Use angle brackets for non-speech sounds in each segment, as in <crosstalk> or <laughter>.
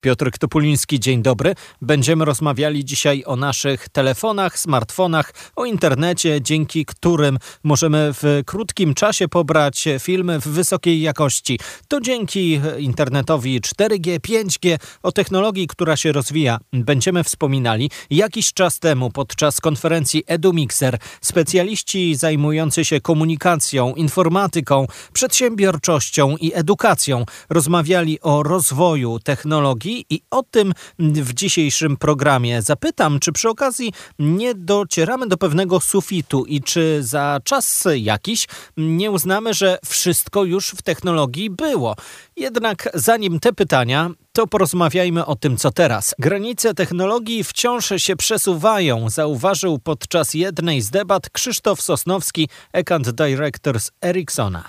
Piotr Topuliński, dzień dobry. Będziemy rozmawiali dzisiaj o naszych telefonach, smartfonach, o internecie, dzięki którym możemy w krótkim czasie pobrać filmy w wysokiej jakości. To dzięki internetowi 4G, 5G, o technologii, która się rozwija. Będziemy wspominali jakiś czas temu podczas konferencji EduMixer specjaliści zajmujący się komunikacją, informatyką, przedsiębiorczością i edukacją rozmawiali o rozwoju technologii i o tym w dzisiejszym programie zapytam, czy przy okazji nie docieramy do pewnego sufitu i czy za czas jakiś nie uznamy, że wszystko już w technologii było. Jednak zanim te pytania, to porozmawiajmy o tym, co teraz. Granice technologii wciąż się przesuwają, zauważył podczas jednej z debat Krzysztof Sosnowski, Account Director z Ericssona.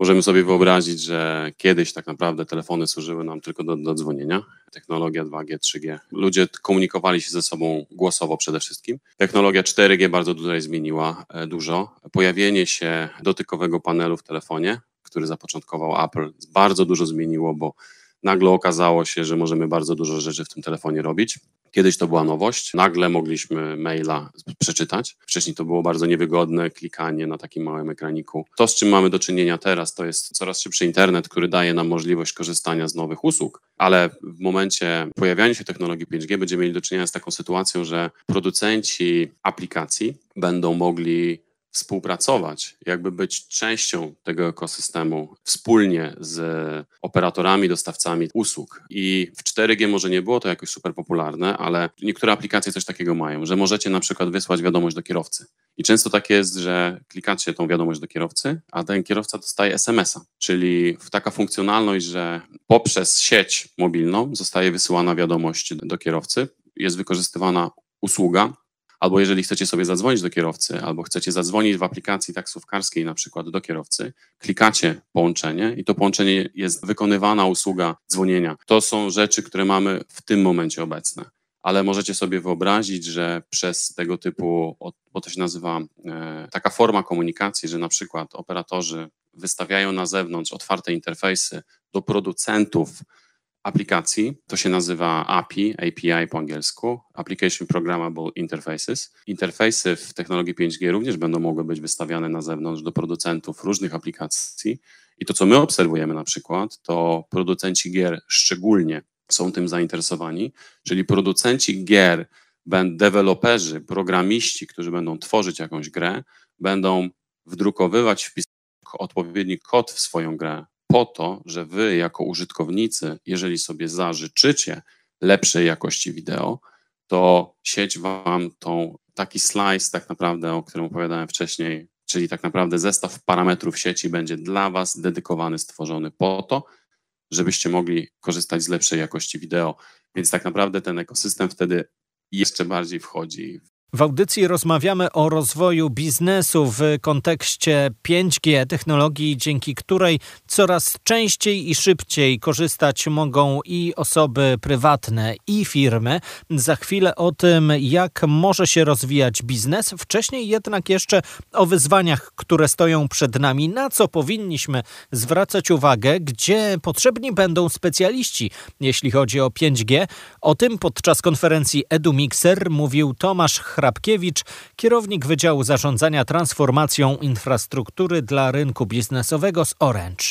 Możemy sobie wyobrazić, że kiedyś tak naprawdę telefony służyły nam tylko do, do dzwonienia. Technologia 2G, 3G. Ludzie komunikowali się ze sobą głosowo przede wszystkim. Technologia 4G bardzo tutaj zmieniła e, dużo. Pojawienie się dotykowego panelu w telefonie, który zapoczątkował Apple, bardzo dużo zmieniło, bo nagle okazało się, że możemy bardzo dużo rzeczy w tym telefonie robić. Kiedyś to była nowość, nagle mogliśmy maila przeczytać. Wcześniej to było bardzo niewygodne klikanie na takim małym ekraniku. To, z czym mamy do czynienia teraz, to jest coraz szybszy internet, który daje nam możliwość korzystania z nowych usług, ale w momencie pojawiania się technologii 5G będziemy mieli do czynienia z taką sytuacją, że producenci aplikacji będą mogli współpracować, jakby być częścią tego ekosystemu wspólnie z operatorami, dostawcami usług. I w 4G może nie było to jakoś super popularne, ale niektóre aplikacje coś takiego mają, że możecie na przykład wysłać wiadomość do kierowcy. I często tak jest, że klikacie tą wiadomość do kierowcy, a ten kierowca dostaje SMS-a, czyli taka funkcjonalność, że poprzez sieć mobilną zostaje wysyłana wiadomość do kierowcy, jest wykorzystywana usługa albo jeżeli chcecie sobie zadzwonić do kierowcy, albo chcecie zadzwonić w aplikacji taksówkarskiej na przykład do kierowcy, klikacie połączenie i to połączenie jest wykonywana usługa dzwonienia. To są rzeczy, które mamy w tym momencie obecne. Ale możecie sobie wyobrazić, że przez tego typu, bo to się nazywa e, taka forma komunikacji, że na przykład operatorzy wystawiają na zewnątrz otwarte interfejsy do producentów aplikacji. To się nazywa API, API po angielsku, Application Programmable Interfaces. Interfejsy w technologii 5G również będą mogły być wystawiane na zewnątrz do producentów różnych aplikacji. I to, co my obserwujemy na przykład, to producenci gier szczególnie są tym zainteresowani, czyli producenci gier, deweloperzy, programiści, którzy będą tworzyć jakąś grę, będą wdrukowywać, wpisywać odpowiedni kod w swoją grę po to, że wy jako użytkownicy, jeżeli sobie zażyczycie lepszej jakości wideo, to sieć wam tą taki slice tak naprawdę, o którym opowiadałem wcześniej, czyli tak naprawdę zestaw parametrów sieci będzie dla was dedykowany, stworzony po to, żebyście mogli korzystać z lepszej jakości wideo. Więc tak naprawdę ten ekosystem wtedy jeszcze bardziej wchodzi w audycji rozmawiamy o rozwoju biznesu w kontekście 5G, technologii, dzięki której coraz częściej i szybciej korzystać mogą i osoby prywatne, i firmy. Za chwilę o tym, jak może się rozwijać biznes. Wcześniej jednak jeszcze o wyzwaniach, które stoją przed nami, na co powinniśmy zwracać uwagę, gdzie potrzebni będą specjaliści, jeśli chodzi o 5G. O tym podczas konferencji EduMixer mówił Tomasz Hrabkiewicz, kierownik Wydziału Zarządzania Transformacją Infrastruktury dla Rynku Biznesowego z Orange.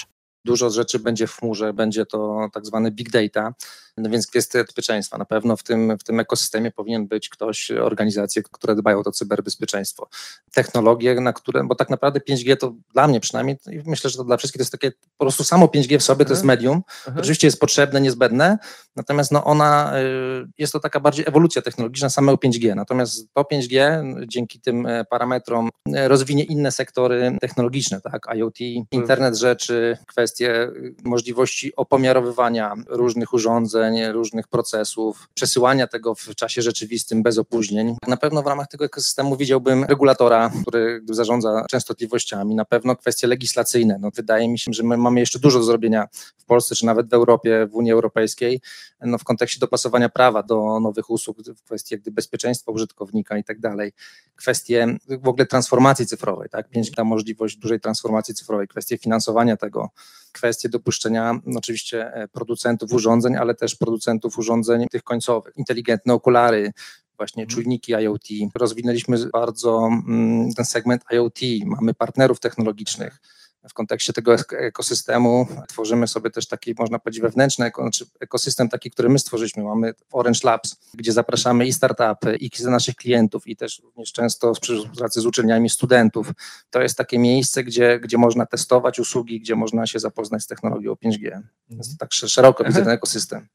Dużo rzeczy będzie w chmurze, będzie to tak zwany big data, no więc kwestia bezpieczeństwa. Na pewno w tym, w tym ekosystemie powinien być ktoś, organizacje, które dbają o to cyberbezpieczeństwo. Technologie, na które, bo tak naprawdę 5G to dla mnie przynajmniej, myślę, że to dla wszystkich to jest takie, po prostu samo 5G w sobie to jest mhm. medium. Mhm. Oczywiście jest potrzebne, niezbędne, natomiast no ona, y, jest to taka bardziej ewolucja technologiczna samego 5G. Natomiast to 5G dzięki tym e, parametrom e, rozwinie inne sektory technologiczne, tak, IoT, internet rzeczy, kwestie y, możliwości opomiarowywania różnych urządzeń, wydarzeń, różnych procesów, przesyłania tego w czasie rzeczywistym bez opóźnień. Na pewno w ramach tego ekosystemu widziałbym regulatora, który zarządza częstotliwościami, na pewno kwestie legislacyjne. No, wydaje mi się, że my mamy jeszcze dużo do zrobienia w Polsce, czy nawet w Europie, w Unii Europejskiej, no, w kontekście dopasowania prawa do nowych usług, w kwestii jakby bezpieczeństwa użytkownika i tak dalej. Kwestie w ogóle transformacji cyfrowej, tak? 5 ta możliwość dużej transformacji cyfrowej, kwestie finansowania tego, kwestie dopuszczenia no, oczywiście e, producentów urządzeń, ale też producentów urządzeń tych końcowych, inteligentne okulary, właśnie mhm. czujniki IoT. Rozwinęliśmy bardzo mm, ten segment IoT, mamy partnerów technologicznych w kontekście tego ekosystemu tworzymy sobie też taki, można powiedzieć, wewnętrzny znaczy ekosystem taki, który my stworzyliśmy. Mamy Orange Labs, gdzie zapraszamy i startupy, i naszych klientów, i też również często w współpracy z uczelniami studentów. To jest takie miejsce, gdzie, gdzie można testować usługi, gdzie można się zapoznać z technologią 5G. Jest tak szeroko widzę ten ekosystem.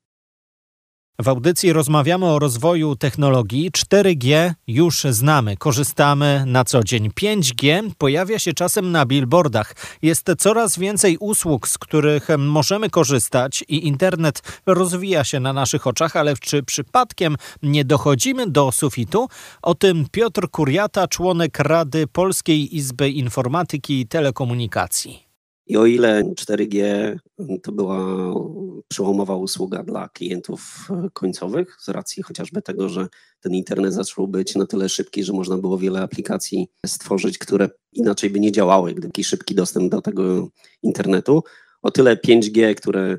W audycji rozmawiamy o rozwoju technologii. 4G już znamy, korzystamy na co dzień. 5G pojawia się czasem na billboardach. Jest coraz więcej usług, z których możemy korzystać i internet rozwija się na naszych oczach, ale czy przypadkiem nie dochodzimy do sufitu? O tym Piotr Kuriata, członek Rady Polskiej Izby Informatyki i Telekomunikacji. I o ile 4G to była przełomowa usługa dla klientów e, końcowych, z racji chociażby tego, że ten internet zaczął być na tyle szybki, że można było wiele aplikacji stworzyć, które inaczej by nie działały, gdyby taki szybki dostęp do tego internetu, o tyle 5G, które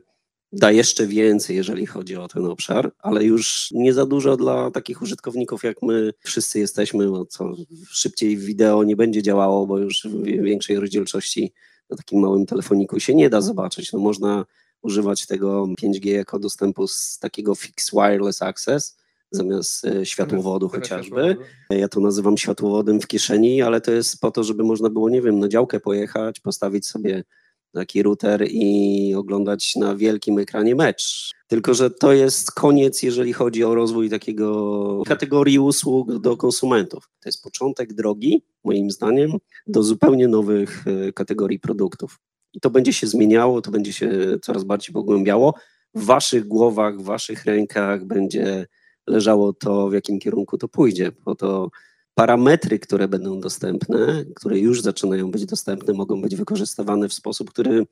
da jeszcze więcej, jeżeli chodzi o ten obszar, ale już nie za dużo dla takich użytkowników, jak my wszyscy jesteśmy, bo co szybciej wideo nie będzie działało, bo już w większej rozdzielczości na takim małym telefoniku się nie da zobaczyć. No można używać tego 5G jako dostępu z takiego fixed wireless access zamiast e, światłowodu chociażby. Ja to nazywam światłowodem w kieszeni, ale to jest po to, żeby można było, nie wiem, na działkę pojechać, postawić sobie taki router i oglądać na wielkim ekranie mecz. Tylko, że to jest koniec, jeżeli chodzi o rozwój takiego kategorii usług do konsumentów. To jest początek drogi, moim zdaniem, do zupełnie nowych e, kategorii produktów. I to będzie się zmieniało, to będzie się coraz bardziej pogłębiało. W waszych głowach, w waszych rękach będzie leżało to, w jakim kierunku to pójdzie, bo to parametry, które będą dostępne, które już zaczynają być dostępne, mogą być wykorzystywane w sposób, który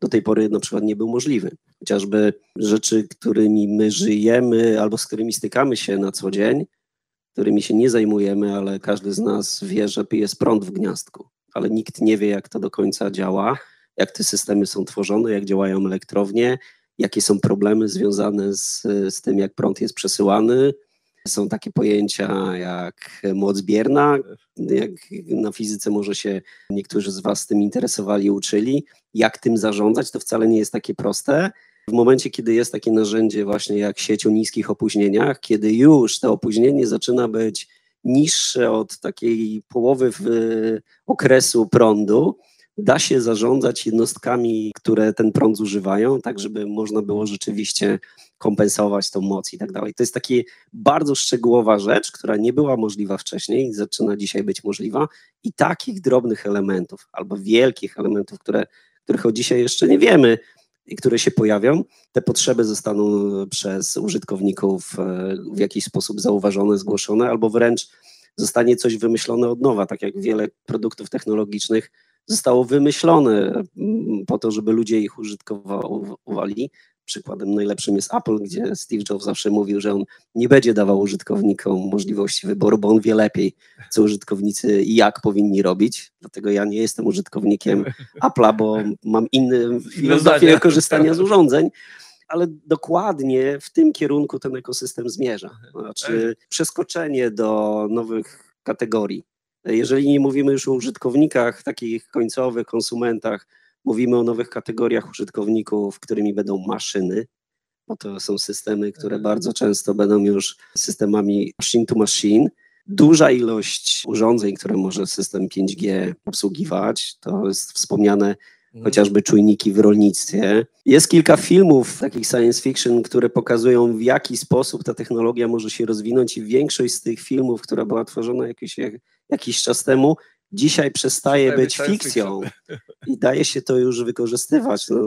do tej pory na przykład nie był możliwy. Chociażby rzeczy, którymi my żyjemy albo z którymi stykamy się na co dzień, którymi się nie zajmujemy, ale każdy z nas wie, że jest prąd w gniazdku, ale nikt nie wie, jak to do końca działa, jak te systemy są tworzone, jak działają elektrownie, jakie są problemy związane z, z tym, jak prąd jest przesyłany, są takie pojęcia jak moc bierna, jak na fizyce może się niektórzy z Was tym interesowali, uczyli. Jak tym zarządzać, to wcale nie jest takie proste. W momencie, kiedy jest takie narzędzie właśnie jak sieć o niskich opóźnieniach, kiedy już to opóźnienie zaczyna być niższe od takiej połowy okresu prądu, da się zarządzać jednostkami, które ten prąd zużywają, tak żeby można było rzeczywiście kompensować tą moc i tak dalej. To jest taka bardzo szczegółowa rzecz, która nie była możliwa wcześniej, zaczyna dzisiaj być możliwa i takich drobnych elementów albo wielkich elementów, które, których od dzisiaj jeszcze nie wiemy, i które się pojawią, te potrzeby zostaną przez użytkowników e, w jakiś sposób zauważone, zgłoszone, albo wręcz zostanie coś wymyślone od nowa, tak jak wiele produktów technologicznych zostało wymyślone mm, po to, żeby ludzie ich użytkowali. Przykładem najlepszym jest Apple, gdzie Steve Jobs zawsze mówił, że on nie będzie dawał użytkownikom możliwości wyboru, bo on wie lepiej, co użytkownicy i jak powinni robić. Dlatego ja nie jestem użytkownikiem <laughs> Apple'a, bo mam inne filozofię korzystania z urządzeń ale dokładnie w tym kierunku ten ekosystem zmierza. Znaczy przeskoczenie do nowych kategorii. Jeżeli nie mówimy już o użytkownikach takich końcowych, konsumentach, mówimy o nowych kategoriach użytkowników, którymi będą maszyny, bo to są systemy, które mhm. bardzo często będą już systemami machine to machine. Duża ilość urządzeń, które może system 5G obsługiwać, to jest wspomniane mhm. chociażby czujniki w rolnictwie. Jest kilka filmów takich science fiction, które pokazują, w jaki sposób ta technologia może się rozwinąć, i większość z tych filmów, która była tworzona jakiś, jakiś czas temu, dzisiaj przestaje być fikcją i daje się to już wykorzystywać. No,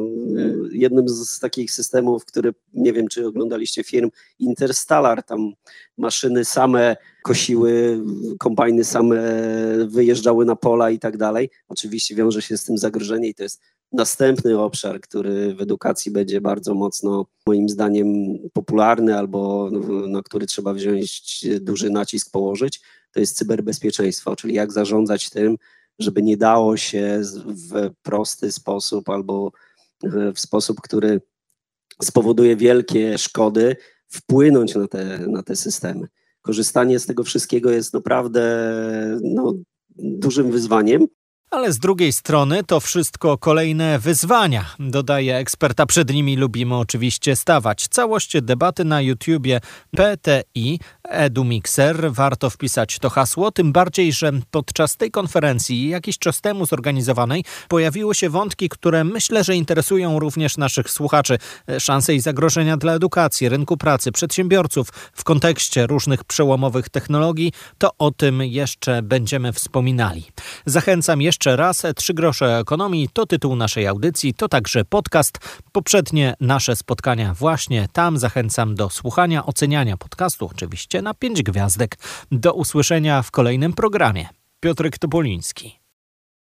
jednym z takich systemów, który nie wiem, czy oglądaliście firm Interstellar, tam maszyny same kosiły, kombajny same wyjeżdżały na pola i tak dalej. Oczywiście wiąże się z tym zagrożenie i to jest następny obszar, który w edukacji będzie bardzo mocno, moim zdaniem, popularny albo na który trzeba wziąć duży nacisk położyć, to jest cyberbezpieczeństwo, czyli jak zarządzać tym, żeby nie dało się w prosty sposób albo w sposób, który spowoduje wielkie szkody, wpłynąć na te, na te systemy. Korzystanie z tego wszystkiego jest naprawdę no, dużym wyzwaniem. Ale z drugiej strony to wszystko kolejne wyzwania, dodaje eksperta. Przed nimi lubimy oczywiście stawać. Całość debaty na YouTubie PTI EduMixer. Warto wpisać to hasło, tym bardziej, że podczas tej konferencji jakiś czas temu zorganizowanej pojawiły się wątki, które myślę, że interesują również naszych słuchaczy. Szanse i zagrożenia dla edukacji, rynku pracy, przedsiębiorców w kontekście różnych przełomowych technologii. To o tym jeszcze będziemy wspominali. Zachęcam jeszcze raz, Trzy grosze ekonomii to tytuł naszej audycji, to także podcast. Poprzednie nasze spotkania właśnie tam zachęcam do słuchania, oceniania podcastu, oczywiście na pięć gwiazdek. Do usłyszenia w kolejnym programie. Piotrek Topoliński.